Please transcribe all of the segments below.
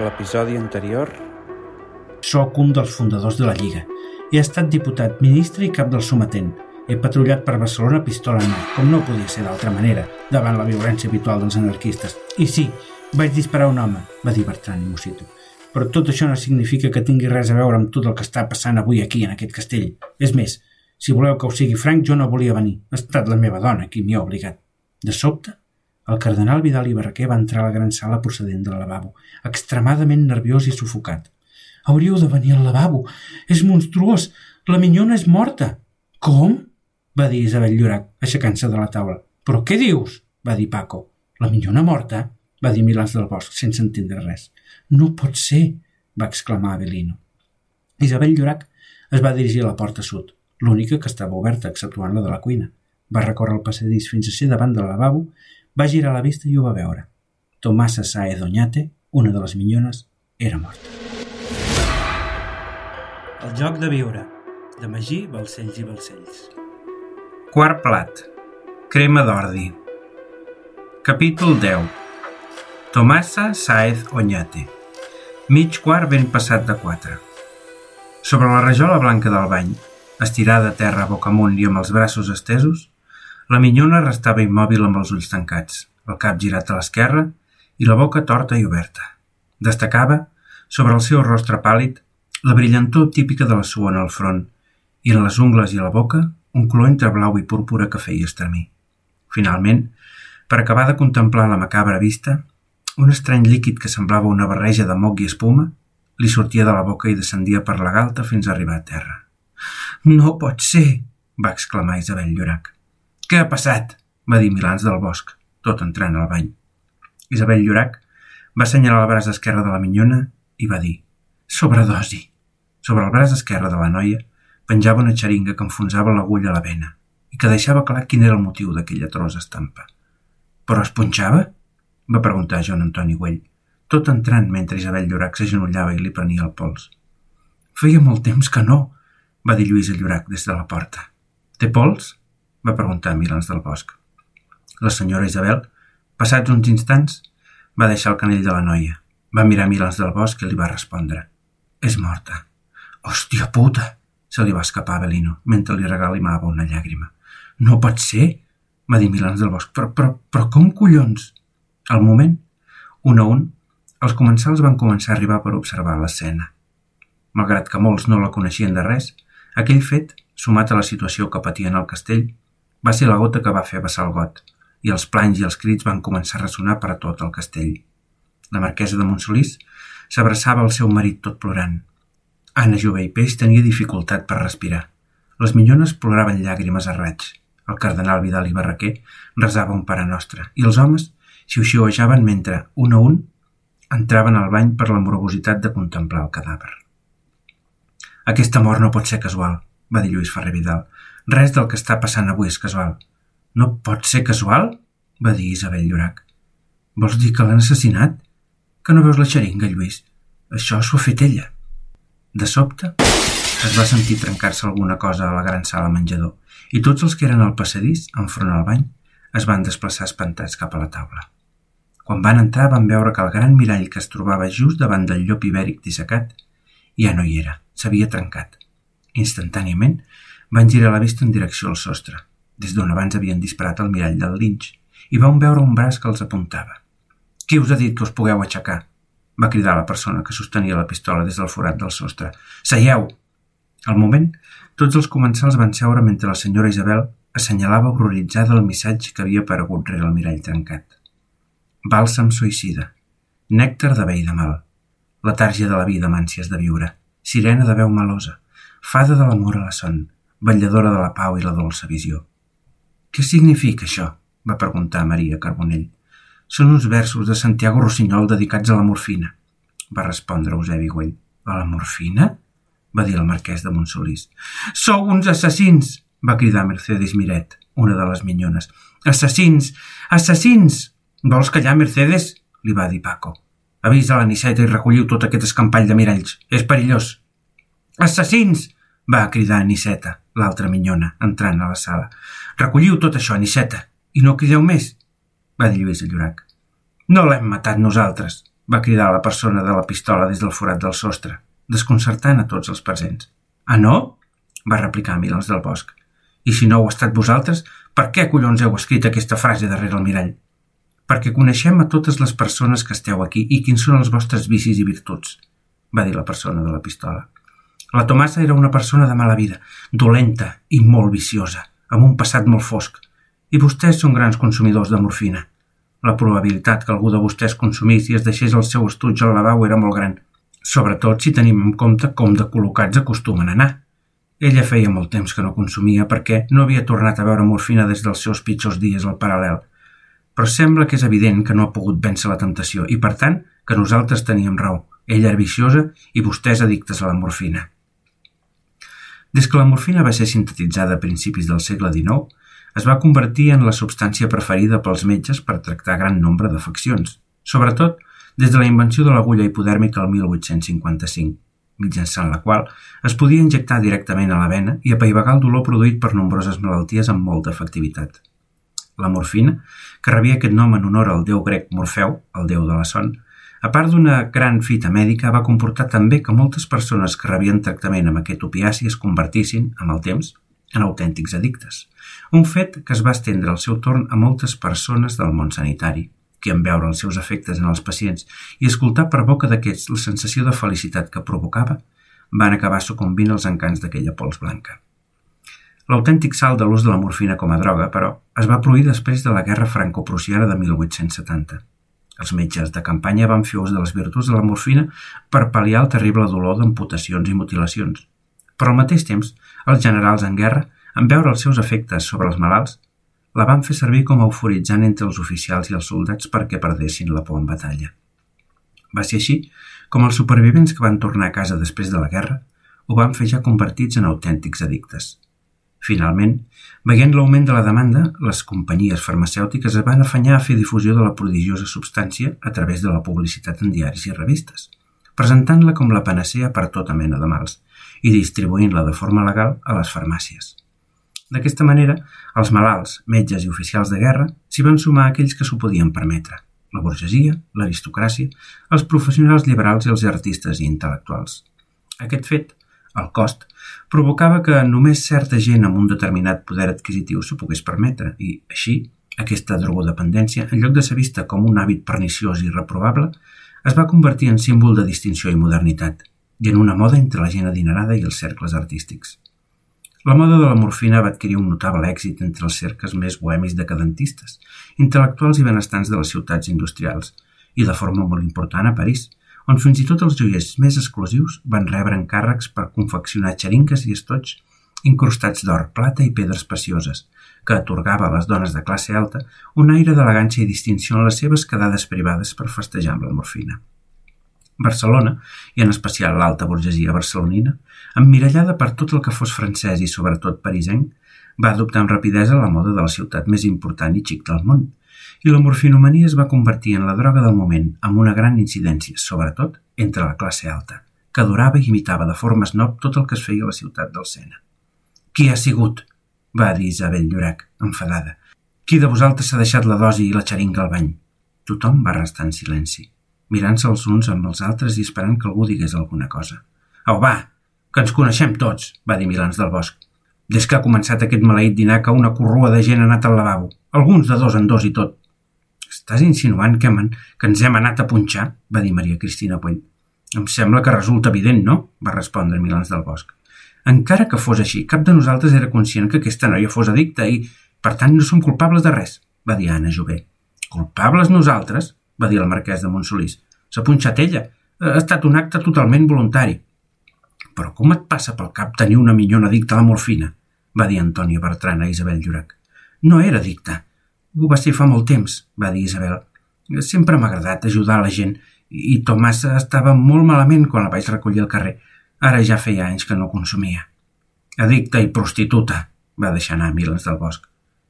L'episodi anterior... Soc un dels fundadors de la Lliga. He estat diputat, ministre i cap del sometent. He patrullat per Barcelona pistola en mà, com no podia ser d'altra manera, davant la violència habitual dels anarquistes. I sí, vaig disparar un home, va dir Bertran i Mosito. Però tot això no significa que tingui res a veure amb tot el que està passant avui aquí, en aquest castell. És més, si voleu que ho sigui franc, jo no volia venir. Ha estat la meva dona qui m'hi ha obligat. De sobte, el cardenal Vidal i Barraquer va entrar a la gran sala procedent del lavabo, extremadament nerviós i sufocat. Hauríeu de venir al lavabo. És monstruós. La minyona és morta. Com? va dir Isabel Llorac, aixecant-se de la taula. Però què dius? va dir Paco. La minyona morta? va dir Milans del Bosc, sense entendre res. No pot ser, va exclamar Avelino. Isabel Llorac es va dirigir a la porta sud, l'única que estava oberta, exceptuant la de la cuina. Va recórrer el passadís fins a ser davant del lavabo va girar la vista i ho va veure. Tomasa Saez Oñate, una de les minyones, era morta. El joc de viure, de Magí, Balcells i Balcells. Quart plat. Crema d'ordi. Capítol 10. Tomasa Saez Oñate. Mig quart ben passat de quatre. Sobre la rajola blanca del bany, estirada a terra boca amunt i amb els braços estesos, la minyona restava immòbil amb els ulls tancats, el cap girat a l'esquerra i la boca torta i oberta. Destacava, sobre el seu rostre pàl·lid, la brillantor típica de la sua en el front i en les ungles i la boca un color entre blau i púrpura que feia estremir. Finalment, per acabar de contemplar la macabra vista, un estrany líquid que semblava una barreja de moc i espuma li sortia de la boca i descendia per la galta fins a arribar a terra. No pot ser! va exclamar Isabel Llorac. Què ha passat? va dir Milans del Bosc, tot entrant al bany. Isabel Llorac va assenyalar el braç esquerre de la minyona i va dir «Sobredosi». Sobre el braç esquerre de la noia penjava una xeringa que enfonsava l'agulla a la vena i que deixava clar quin era el motiu d'aquella trosa estampa. «Però es punxava?» va preguntar Joan Antoni Güell, tot entrant mentre Isabel Llorac s'agenollava i li prenia el pols. «Feia molt temps que no», va dir Lluïsa Llorac des de la porta. «Té pols?» Va preguntar Milans del Bosc. La senyora Isabel, passats uns instants, va deixar el canell de la noia. Va mirar Milans del Bosc i li va respondre. És morta. Hòstia puta! Se li va escapar a Belino, mentre li regalimava una llàgrima. No pot ser, va dir Milans del Bosc. Però, però, però com collons? Al moment, un a un, els comensals van començar a arribar per observar l'escena. Malgrat que molts no la coneixien de res, aquell fet, sumat a la situació que patien al castell, va ser la gota que va fer vessar el got, i els planys i els crits van començar a ressonar per a tot el castell. La marquesa de Montsolís s'abraçava al seu marit tot plorant. Anna Jove i Peix tenia dificultat per respirar. Les minyones ploraven llàgrimes a raig. El cardenal Vidal i Barraquer resava un pare nostre, i els homes xiuxiuejaven mentre, un a un, entraven al bany per la morobositat de contemplar el cadàver. Aquesta mort no pot ser casual, va dir Lluís Ferrer Vidal. Res del que està passant avui és casual. No pot ser casual? va dir Isabel Llorac. Vols dir que l'han assassinat? Que no veus la xeringa, Lluís? Això s'ho ha fet ella. De sobte, es va sentir trencar-se alguna cosa a la gran sala menjador i tots els que eren al passadís, enfront al bany, es van desplaçar espantats cap a la taula. Quan van entrar van veure que el gran mirall que es trobava just davant del llop ibèric dissecat ja no hi era, s'havia trencat. Instantàniament van girar la vista en direcció al sostre, des d'on abans havien disparat el mirall del linx, i van veure un braç que els apuntava. Qui us ha dit que us pugueu aixecar? va cridar la persona que sostenia la pistola des del forat del sostre. Seieu! Al moment, tots els comensals van seure mentre la senyora Isabel assenyalava horroritzada el missatge que havia aparegut rere el mirall trencat. Bàlsam suïcida. Nèctar de vell de mal. Letàrgia de la vida amb ànsies de viure. Sirena de veu malosa. Fada de l'amor a la son vetlladora de la pau i la dolça visió. Què significa això? va preguntar Maria Carbonell. Són uns versos de Santiago Rossinyol dedicats a la morfina, va respondre Eusebi Güell. A la morfina? va dir el marquès de Montsolís. Sou uns assassins! va cridar Mercedes Miret, una de les minyones. Assassins! Assassins! Vols callar, Mercedes? li va dir Paco. Avisa la Niceta i recolliu tot aquest escampall de miralls. És perillós. Assassins! va cridar Niceta, l'altra minyona, entrant a la sala. Recolliu tot això, Niceta, i no crideu més, va dir Lluís Llorac. No l'hem matat nosaltres, va cridar la persona de la pistola des del forat del sostre, desconcertant a tots els presents. Ah, no? va replicar Milans del Bosc. I si no ha estat vosaltres, per què collons heu escrit aquesta frase darrere el mirall? Perquè coneixem a totes les persones que esteu aquí i quins són els vostres vicis i virtuts, va dir la persona de la pistola. La Tomassa era una persona de mala vida, dolenta i molt viciosa, amb un passat molt fosc. I vostès són grans consumidors de morfina. La probabilitat que algú de vostès consumís i es deixés el seu estuig al lavabo era molt gran, sobretot si tenim en compte com de col·locats acostumen a anar. Ella feia molt temps que no consumia perquè no havia tornat a veure morfina des dels seus pitjors dies al paral·lel. Però sembla que és evident que no ha pogut vèncer la temptació i, per tant, que nosaltres teníem raó. Ella era viciosa i vostès addictes a la morfina. Des que la morfina va ser sintetitzada a principis del segle XIX, es va convertir en la substància preferida pels metges per tractar gran nombre d'afeccions, sobretot des de la invenció de l'agulla hipodèrmica el 1855, mitjançant la qual es podia injectar directament a la vena i apaivagar el dolor produït per nombroses malalties amb molta efectivitat. La morfina, que rebia aquest nom en honor al déu grec Morfeu, el déu de la son, a part d'una gran fita mèdica, va comportar també que moltes persones que rebien tractament amb aquest opiaci es convertissin, amb el temps, en autèntics addictes. Un fet que es va estendre al seu torn a moltes persones del món sanitari, que en veure els seus efectes en els pacients i escoltar per boca d'aquests la sensació de felicitat que provocava, van acabar sucumbint als encants d'aquella pols blanca. L'autèntic salt de l'ús de la morfina com a droga, però, es va prohibir després de la Guerra Franco-Prussiana de 1870. Els metges de campanya van fer ús de les virtuts de la morfina per pal·liar el terrible dolor d'amputacions i mutilacions. Però al mateix temps, els generals en guerra, en veure els seus efectes sobre els malalts, la van fer servir com a euforitzant entre els oficials i els soldats perquè perdessin la por en batalla. Va ser així com els supervivents que van tornar a casa després de la guerra ho van fer ja convertits en autèntics addictes. Finalment, veient l'augment de la demanda, les companyies farmacèutiques es van afanyar a fer difusió de la prodigiosa substància a través de la publicitat en diaris i revistes, presentant-la com la panacea per tota mena de mals i distribuint-la de forma legal a les farmàcies. D'aquesta manera, els malalts, metges i oficials de guerra s'hi van sumar aquells que s'ho podien permetre, la burgesia, l'aristocràcia, els professionals liberals i els artistes i intel·lectuals. Aquest fet el cost, provocava que només certa gent amb un determinat poder adquisitiu s'ho pogués permetre i, així, aquesta drogodependència, en lloc de ser vista com un hàbit perniciós i reprobable, es va convertir en símbol de distinció i modernitat i en una moda entre la gent adinerada i els cercles artístics. La moda de la morfina va adquirir un notable èxit entre els cercles més bohemis decadentistes, intel·lectuals i benestants de les ciutats industrials, i de forma molt important a París, on fins i tot els joiers més exclusius van rebre encàrrecs per confeccionar xeringues i estoig incrustats d'or, plata i pedres precioses, que atorgava a les dones de classe alta un aire d'elegància i distinció en les seves quedades privades per festejar amb la morfina. Barcelona, i en especial l'alta burgesia barcelonina, emmirallada per tot el que fos francès i sobretot parisenc, va adoptar amb rapidesa la moda de la ciutat més important i xic del món, i la morfinomania es va convertir en la droga del moment amb una gran incidència, sobretot entre la classe alta, que adorava i imitava de forma snob tot el que es feia a la ciutat del Sena. Qui ha sigut? va dir Isabel Llorac, enfadada. Qui de vosaltres s'ha deixat la dosi i la xeringa al bany? Tothom va restar en silenci, mirant-se els uns amb els altres i esperant que algú digués alguna cosa. Au, va, que ens coneixem tots, va dir Milans del Bosc. Des que ha començat aquest maleït dinar que una corrua de gent ha anat al lavabo, alguns de dos en dos i tot. Estàs insinuant que, man, que ens hem anat a punxar? va dir Maria Cristina Puell. Em sembla que resulta evident, no? va respondre Milans del Bosc. Encara que fos així, cap de nosaltres era conscient que aquesta noia fos addicta i, per tant, no som culpables de res, va dir Anna Jové. Culpables nosaltres? va dir el marquès de Montsolís. S'ha punxat ella. Ha estat un acte totalment voluntari. Però com et passa pel cap tenir una minyona addicta a la morfina? va dir Antònia Bertran a Isabel Llorac. No era addicta, ho va ser fa molt temps, va dir Isabel. Sempre m'ha agradat ajudar la gent i Tomàs estava molt malament quan la vaig recollir al carrer. Ara ja feia anys que no consumia. Addicta i prostituta, va deixar anar Milans del Bosc.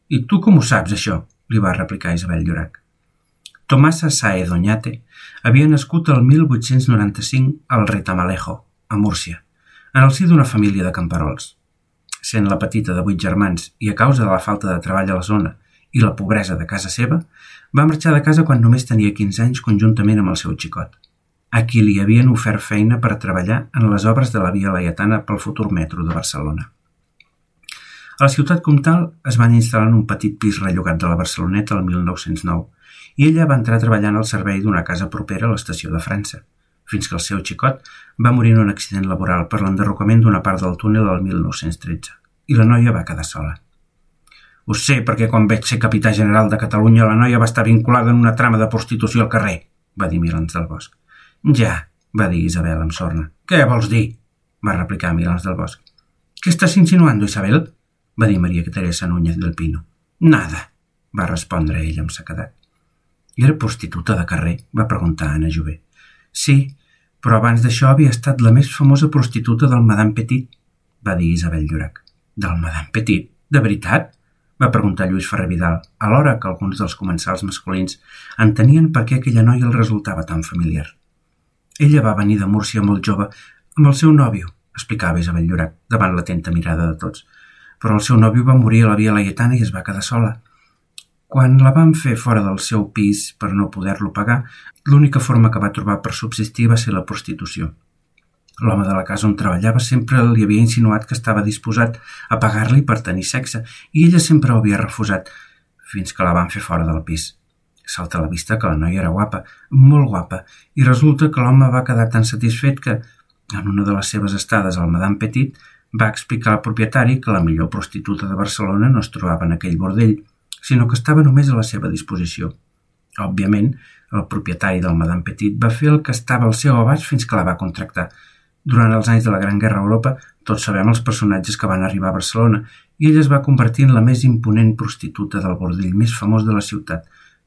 I tu com ho saps, això? li va replicar Isabel Llorac. Tomasa Sae Doñate havia nascut el 1895 al Retamalejo, a Múrcia, en el si d'una família de camperols. Sent la petita de vuit germans i a causa de la falta de treball a la zona i la pobresa de casa seva, va marxar de casa quan només tenia 15 anys conjuntament amb el seu xicot, a qui li havien ofert feina per treballar en les obres de la Via Laietana pel futur metro de Barcelona. A la ciutat comtal es van instal·lar en un petit pis rellogat de la Barceloneta el 1909 i ella va entrar treballant al servei d'una casa propera a l'estació de França, fins que el seu xicot va morir en un accident laboral per l'enderrocament d'una part del túnel el 1913 i la noia va quedar sola. Ho sé perquè quan vaig ser capità general de Catalunya la noia va estar vinculada en una trama de prostitució al carrer, va dir Milans del Bosc. Ja, va dir Isabel amb sorna. Què vols dir? va replicar Milans del Bosc. Què estàs insinuando, Isabel? va dir Maria Teresa Núñez del Pino. Nada, va respondre ell amb sequedat. Era prostituta de carrer? va preguntar Anna Jové. Sí, però abans d'això havia estat la més famosa prostituta del Madame Petit, va dir Isabel Llorac. Del Madame Petit? De veritat? va preguntar Lluís Ferrer Vidal, alhora que alguns dels comensals masculins entenien per què aquella noia el resultava tan familiar. Ella va venir de Múrcia molt jove amb el seu nòvio, explicava Isabel Llorac, davant l'atenta mirada de tots. Però el seu nòvio va morir a la Via Laietana i es va quedar sola. Quan la van fer fora del seu pis per no poder-lo pagar, l'única forma que va trobar per subsistir va ser la prostitució. L'home de la casa on treballava sempre li havia insinuat que estava disposat a pagar-li per tenir sexe i ella sempre ho havia refusat, fins que la van fer fora del pis. Salta a la vista que la noia era guapa, molt guapa, i resulta que l'home va quedar tan satisfet que, en una de les seves estades al Madame Petit, va explicar al propietari que la millor prostituta de Barcelona no es trobava en aquell bordell, sinó que estava només a la seva disposició. Òbviament, el propietari del Madame Petit va fer el que estava al seu abast fins que la va contractar, durant els anys de la Gran Guerra a Europa, tots sabem els personatges que van arribar a Barcelona i ella es va convertir en la més imponent prostituta del bordell més famós de la ciutat,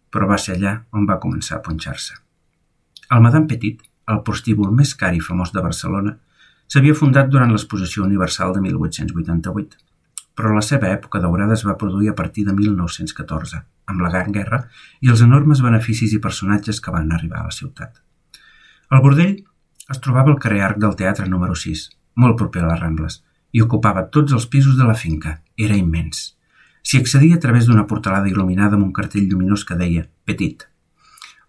però va ser allà on va començar a punxar-se. El Madame Petit, el prostíbul més car i famós de Barcelona, s'havia fundat durant l'exposició universal de 1888, però la seva època daurada es va produir a partir de 1914, amb la Gran Guerra i els enormes beneficis i personatges que van arribar a la ciutat. El bordell es trobava al carrer Arc del Teatre número 6, molt proper a les Rambles, i ocupava tots els pisos de la finca. Era immens. S'hi accedia a través d'una portalada il·luminada amb un cartell lluminós que deia «Petit».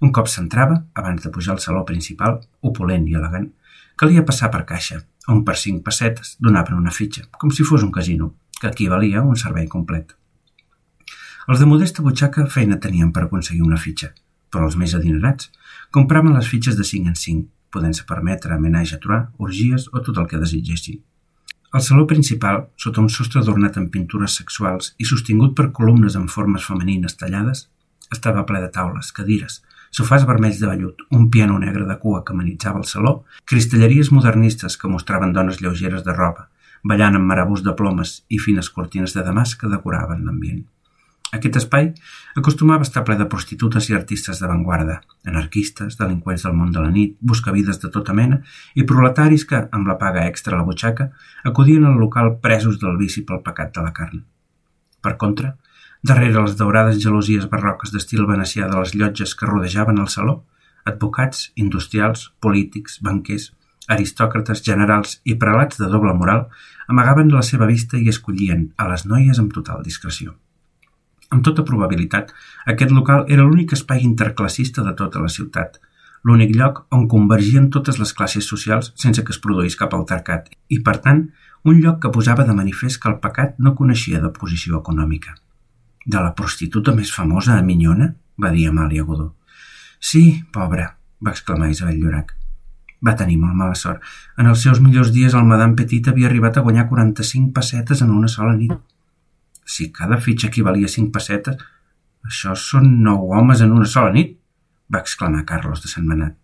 Un cop s'entrava, abans de pujar al saló principal, opulent i elegant, calia passar per caixa, on per cinc pessetes donaven una fitxa, com si fos un casino, que equivalia a un servei complet. Els de modesta butxaca feina tenien per aconseguir una fitxa, però els més adinerats compraven les fitxes de 5 en 5 podent-se permetre amenatge a orgies o tot el que desitgessin. El saló principal, sota un sostre adornat amb pintures sexuals i sostingut per columnes en formes femenines tallades, estava ple de taules, cadires, sofàs vermells de vellut, un piano negre de cua que amenitzava el saló, cristalleries modernistes que mostraven dones lleugeres de roba, ballant amb marabús de plomes i fines cortines de damasc que decoraven l'ambient. Aquest espai acostumava a estar ple de prostitutes i artistes d'avantguarda, anarquistes, delinqüents del món de la nit, buscavides de tota mena i proletaris que, amb la paga extra a la butxaca, acudien al local presos del vici pel pecat de la carn. Per contra, darrere les daurades gelosies barroques d'estil venecià de les llotges que rodejaven el saló, advocats, industrials, polítics, banquers, aristòcrates, generals i prelats de doble moral amagaven la seva vista i escollien a les noies amb total discreció. Amb tota probabilitat, aquest local era l'únic espai interclassista de tota la ciutat, l'únic lloc on convergien totes les classes socials sense que es produís cap altercat i, per tant, un lloc que posava de manifest que el pecat no coneixia de posició econòmica. De la prostituta més famosa a Minyona? va dir Amàlia Godó. Sí, pobra, va exclamar Isabel Llorac. Va tenir molt mala sort. En els seus millors dies el Madame Petit havia arribat a guanyar 45 pessetes en una sola nit. Si cada fitxa equivalia a cinc pessetes, això són nou homes en una sola nit, va exclamar Carlos de Sant Manat.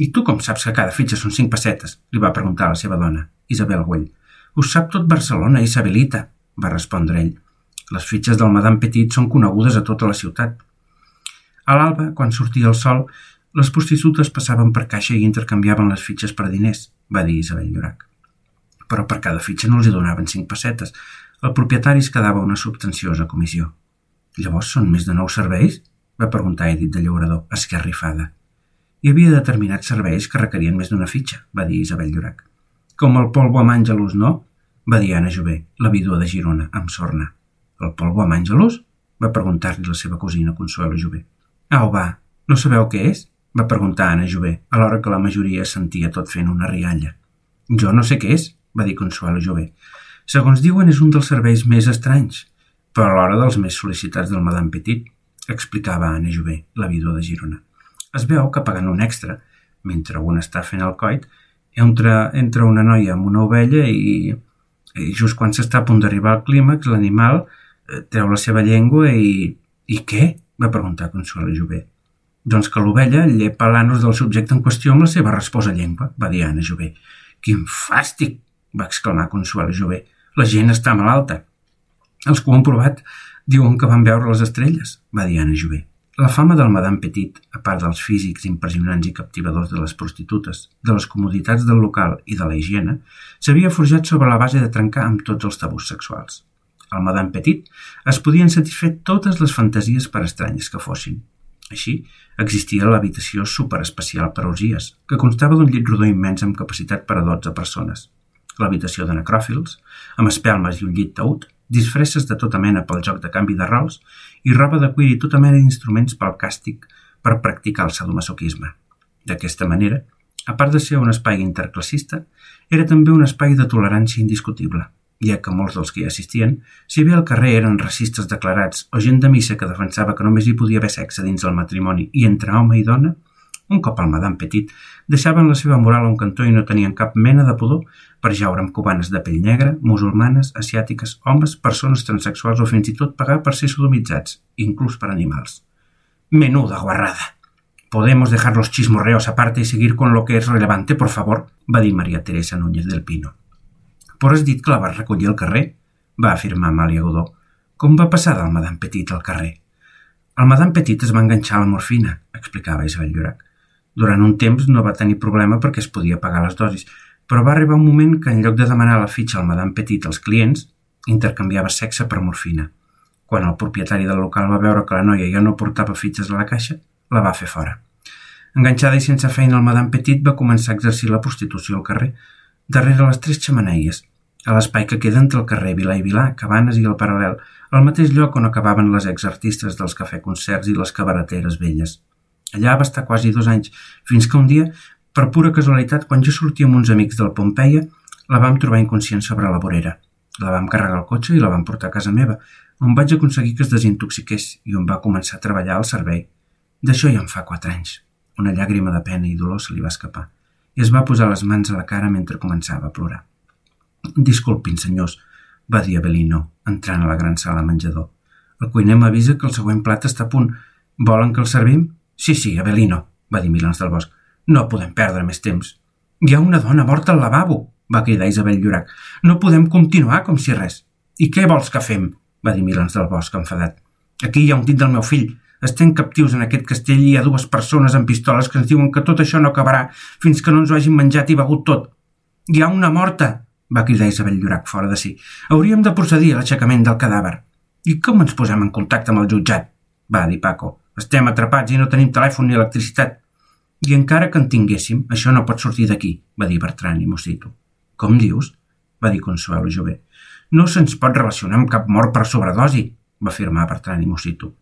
I tu com saps que cada fitxa són cinc pessetes? li va preguntar la seva dona, Isabel Güell. Ho sap tot Barcelona, Isabelita, va respondre ell. Les fitxes del Madame Petit són conegudes a tota la ciutat. A l'alba, quan sortia el sol, les prostitutes passaven per caixa i intercanviaven les fitxes per diners, va dir Isabel Llorac. Però per cada fitxa no els hi donaven cinc pessetes, el propietari es quedava una substanciosa comissió. Llavors són més de nou serveis? va preguntar Edith de Llaurador, esquerrifada. Hi havia determinats serveis que requerien més d'una fitxa, va dir Isabel Llorac. Com el polvo amb àngelus, no? va dir Anna Jové, la vídua de Girona, amb sorna. El polvo amb àngelus? va preguntar-li la seva cosina Consuelo Jové. Au, va, no sabeu què és? Va preguntar Anna Jové, alhora que la majoria sentia tot fent una rialla. Jo no sé què és, va dir Consuelo Jové. Segons diuen, és un dels serveis més estranys, però alhora dels més sol·licitats del Madame Petit, explicava Anna Jové, la vídua de Girona. Es veu que pagant un extra, mentre un està fent el coit, entra, entra una noia amb una ovella i, i just quan s'està a punt d'arribar al clímax, l'animal eh, treu la seva llengua i... I què? va preguntar Consuelo Jové. Doncs que l'ovella llepa l'anus del subjecte en qüestió amb la seva resposa llengua, va dir Anna Jové. Quin fàstic! va exclamar Consuelo Jové. La gent està malalta. Els que ho han provat diuen que van veure les estrelles, va dir Anna Jové. La fama del Madame Petit, a part dels físics impressionants i captivadors de les prostitutes, de les comoditats del local i de la higiene, s'havia forjat sobre la base de trencar amb tots els tabús sexuals. Al Madame Petit es podien satisfer totes les fantasies per estranyes que fossin. Així, existia l'habitació superespecial per orgies, que constava d'un llit rodó immens amb capacitat per a 12 persones. L'habitació de necròfils, amb espelmes i un llit taüt, disfresses de tota mena pel joc de canvi de rols i roba de cuir i tota mena d'instruments pel càstig per practicar el sadomasoquisme. D'aquesta manera, a part de ser un espai interclassista, era també un espai de tolerància indiscutible, ja que molts dels que hi assistien, si bé al carrer eren racistes declarats o gent de missa que defensava que només hi podia haver sexe dins el matrimoni i entre home i dona, un cop al Madame Petit, deixaven la seva moral a un cantó i no tenien cap mena de pudor per jaure amb cubanes de pell negra, musulmanes, asiàtiques, homes, persones transexuals o fins i tot pagar per ser sodomitzats, inclús per animals. Menuda guarrada. Podemos dejar los chismorreos aparte y seguir con lo que es relevante, por favor, va dir Maria Teresa Núñez del Pino. Però has dit que la vas recollir al carrer? va afirmar Amàlia Godó. Com va passar del Madame Petit al carrer? El Madame Petit es va enganxar a la morfina, explicava Isabel Llorac. Durant un temps no va tenir problema perquè es podia pagar les dosis, però va arribar un moment que en lloc de demanar la fitxa al Madame Petit als clients, intercanviava sexe per morfina. Quan el propietari del local va veure que la noia ja no portava fitxes a la caixa, la va fer fora. Enganxada i sense feina, el Madame Petit va començar a exercir la prostitució al carrer, darrere les tres xamaneies, a l'espai que queda entre el carrer Vilà i Vilà, Cabanes i el Paral·lel, al mateix lloc on acabaven les exartistes dels cafè-concerts i les cabareteres velles. Allà va estar quasi dos anys, fins que un dia, per pura casualitat, quan jo sortia amb uns amics del Pompeia, la vam trobar inconscient sobre la vorera. La vam carregar al cotxe i la vam portar a casa meva, on vaig aconseguir que es desintoxiqués i on va començar a treballar al servei. D'això ja en fa quatre anys. Una llàgrima de pena i dolor se li va escapar i es va posar les mans a la cara mentre començava a plorar. Disculpin, senyors, va dir Avelino, entrant a la gran sala menjador. El cuiner m'avisa que el següent plat està a punt. Volen que el servim? Sí, sí, Avelino, va dir Milans del Bosc. No podem perdre més temps. Hi ha una dona morta al lavabo, va cridar Isabel Llorac. No podem continuar com si res. I què vols que fem? va dir Milans del Bosc, enfadat. Aquí hi ha un dit del meu fill. Estem captius en aquest castell i hi ha dues persones amb pistoles que ens diuen que tot això no acabarà fins que no ens ho hagin menjat i begut tot. Hi ha una morta, va cridar Isabel Llorac fora de si. Hauríem de procedir a l'aixecament del cadàver. I com ens posem en contacte amb el jutjat? va dir Paco. Estem atrapats i no tenim telèfon ni electricitat. I encara que en tinguéssim, això no pot sortir d'aquí, va dir Bertran i Mosito. Com dius? va dir Consuelo Jové. No se'ns pot relacionar amb cap mort per sobredosi, va afirmar Bertran i Mosito.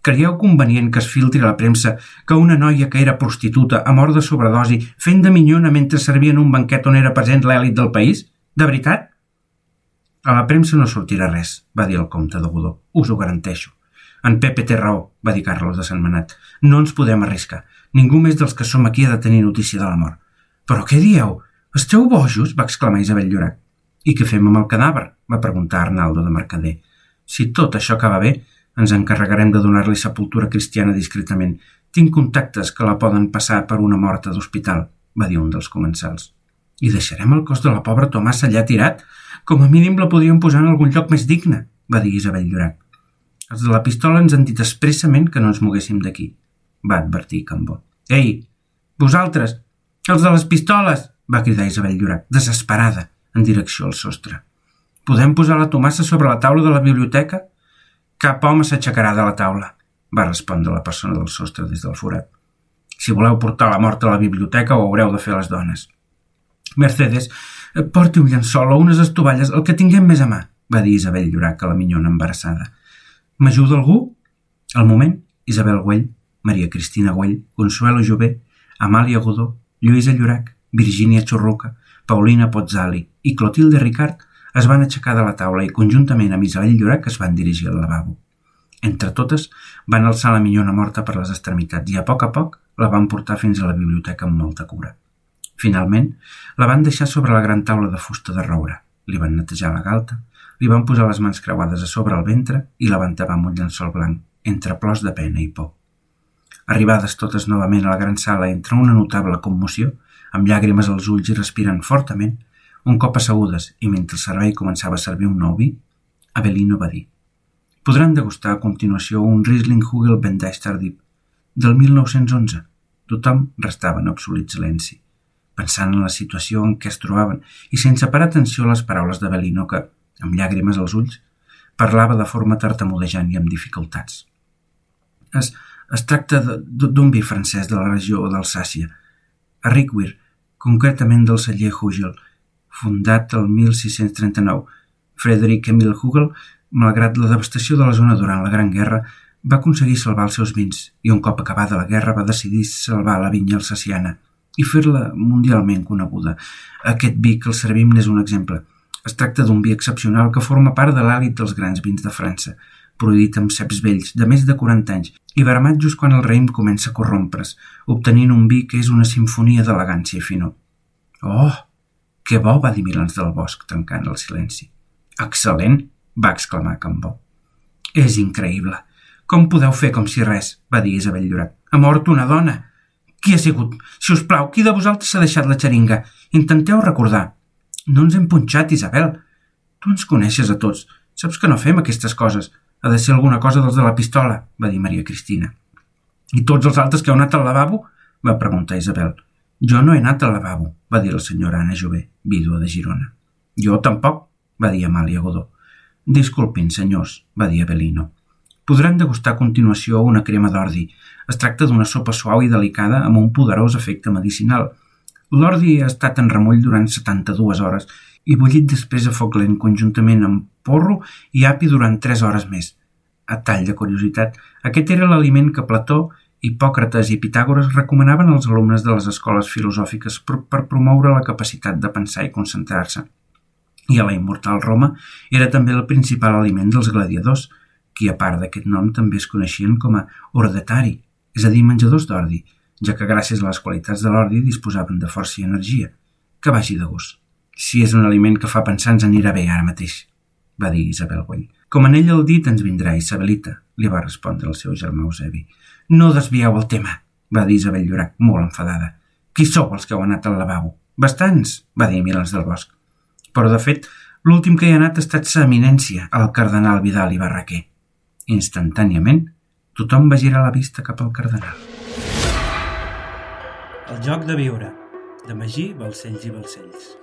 Creieu convenient que es filtri a la premsa que una noia que era prostituta ha mort de sobredosi fent de minyona mentre servia en un banquet on era present l'èlit del país? De veritat? A la premsa no sortirà res, va dir el comte de Godó. Us ho garanteixo. En Pepe té raó, va dir Carlos de Sant Manat. No ens podem arriscar. Ningú més dels que som aquí ha de tenir notícia de la mort. Però què dieu? Esteu bojos? va exclamar Isabel Llorac. I què fem amb el cadàver? va preguntar Arnaldo de Mercader. Si tot això acaba bé, ens encarregarem de donar-li sepultura cristiana discretament. Tinc contactes que la poden passar per una morta d'hospital, va dir un dels comensals. I deixarem el cos de la pobra Tomàs allà tirat? Com a mínim la podríem posar en algun lloc més digne, va dir Isabel Llorac. Els de la pistola ens han dit expressament que no ens moguéssim d'aquí, va advertir Cambó. Ei, vosaltres, els de les pistoles, va cridar Isabel Llorac, desesperada, en direcció al sostre. Podem posar la Tomassa sobre la taula de la biblioteca? Cap home s'aixecarà de la taula, va respondre la persona del sostre des del forat. Si voleu portar la mort a la biblioteca ho haureu de fer les dones. Mercedes, porti un llençol o unes estovalles, el que tinguem més a mà, va dir Isabel Llorac a la minyona embarassada. M'ajuda algú? Al moment, Isabel Güell, Maria Cristina Güell, Consuelo Jové, Amàlia Godó, Lluïsa Llorac, Virgínia Churruca, Paulina Pozzali i Clotilde Ricard es van aixecar de la taula i conjuntament amb Isabel Llorac es van dirigir al lavabo. Entre totes, van alçar la minyona morta per les extremitats i a poc a poc la van portar fins a la biblioteca amb molta cura. Finalment, la van deixar sobre la gran taula de fusta de roure. Li van netejar la galta, li van posar les mans creuades a sobre el ventre i la van tapar amb un llençol blanc, entre plors de pena i por. Arribades totes novament a la gran sala entre una notable commoció, amb llàgrimes als ulls i respirant fortament, un cop assegudes i mentre el servei començava a servir un nou vi, Avelino va dir Podran degustar a continuació un Riesling Hugel Bendeister-Dip del 1911. Tothom restava en absolut silenci, pensant en la situació en què es trobaven i sense parar atenció a les paraules d'Avelino que, amb llàgrimes als ulls, parlava de forma tartamudejant i amb dificultats. Es, es tracta d'un vi francès de la regió d'Alsàcia, a Rickwir, concretament del celler Hugel, fundat el 1639. Frederick Emil Hugel, malgrat la devastació de la zona durant la Gran Guerra, va aconseguir salvar els seus vins i un cop acabada la guerra va decidir salvar la vinya alsaciana i fer-la mundialment coneguda. Aquest vi que el servim n'és un exemple. Es tracta d'un vi excepcional que forma part de l'àlit dels grans vins de França, produït amb ceps vells de més de 40 anys i vermat just quan el raïm comença a corrompre's, obtenint un vi que és una sinfonia d'elegància i finor. Oh, que bo, va dir Milans del Bosc, tancant el silenci. Excel·lent, va exclamar Cambó. És increïble. Com podeu fer com si res? va dir Isabel Llorac. Ha mort una dona. Qui ha sigut? Si us plau, qui de vosaltres s'ha deixat la xeringa? Intenteu recordar. No ens hem punxat, Isabel. Tu ens coneixes a tots. Saps que no fem aquestes coses. Ha de ser alguna cosa dels de la pistola, va dir Maria Cristina. I tots els altres que heu anat al lavabo? va preguntar Isabel. Jo no he anat al lavabo, va dir la senyora Anna Jové, vídua de Girona. Jo tampoc, va dir Amàlia Godó. Disculpin, senyors, va dir Avelino. Podran degustar a continuació una crema d'ordi. Es tracta d'una sopa suau i delicada amb un poderós efecte medicinal. L'ordi ha estat en remull durant 72 hores i bullit després a foc lent conjuntament amb porro i api durant 3 hores més. A tall de curiositat, aquest era l'aliment que Plató Hipòcrates i Pitàgores recomanaven als alumnes de les escoles filosòfiques per, per promoure la capacitat de pensar i concentrar-se. I a la immortal Roma era també el principal aliment dels gladiadors, qui a part d'aquest nom també es coneixien com a ordetari, és a dir, menjadors d'ordi, ja que gràcies a les qualitats de l'ordi disposaven de força i energia. Que vagi de gust. Si és un aliment que fa pensar ens anirà bé ara mateix, va dir Isabel Güell. Com en ell el dit ens vindrà, Isabelita, li va respondre el seu germà Eusebi. No desvieu el tema, va dir Isabel Llorac, molt enfadada. Qui sou els que heu anat al lavabo? Bastants, va dir Milans del Bosc. Però, de fet, l'últim que hi ha anat ha estat sa eminència, el cardenal Vidal i Barraquer. Instantàniament, tothom va girar la vista cap al cardenal. El joc de viure, de Magí, Balcells i Balcells.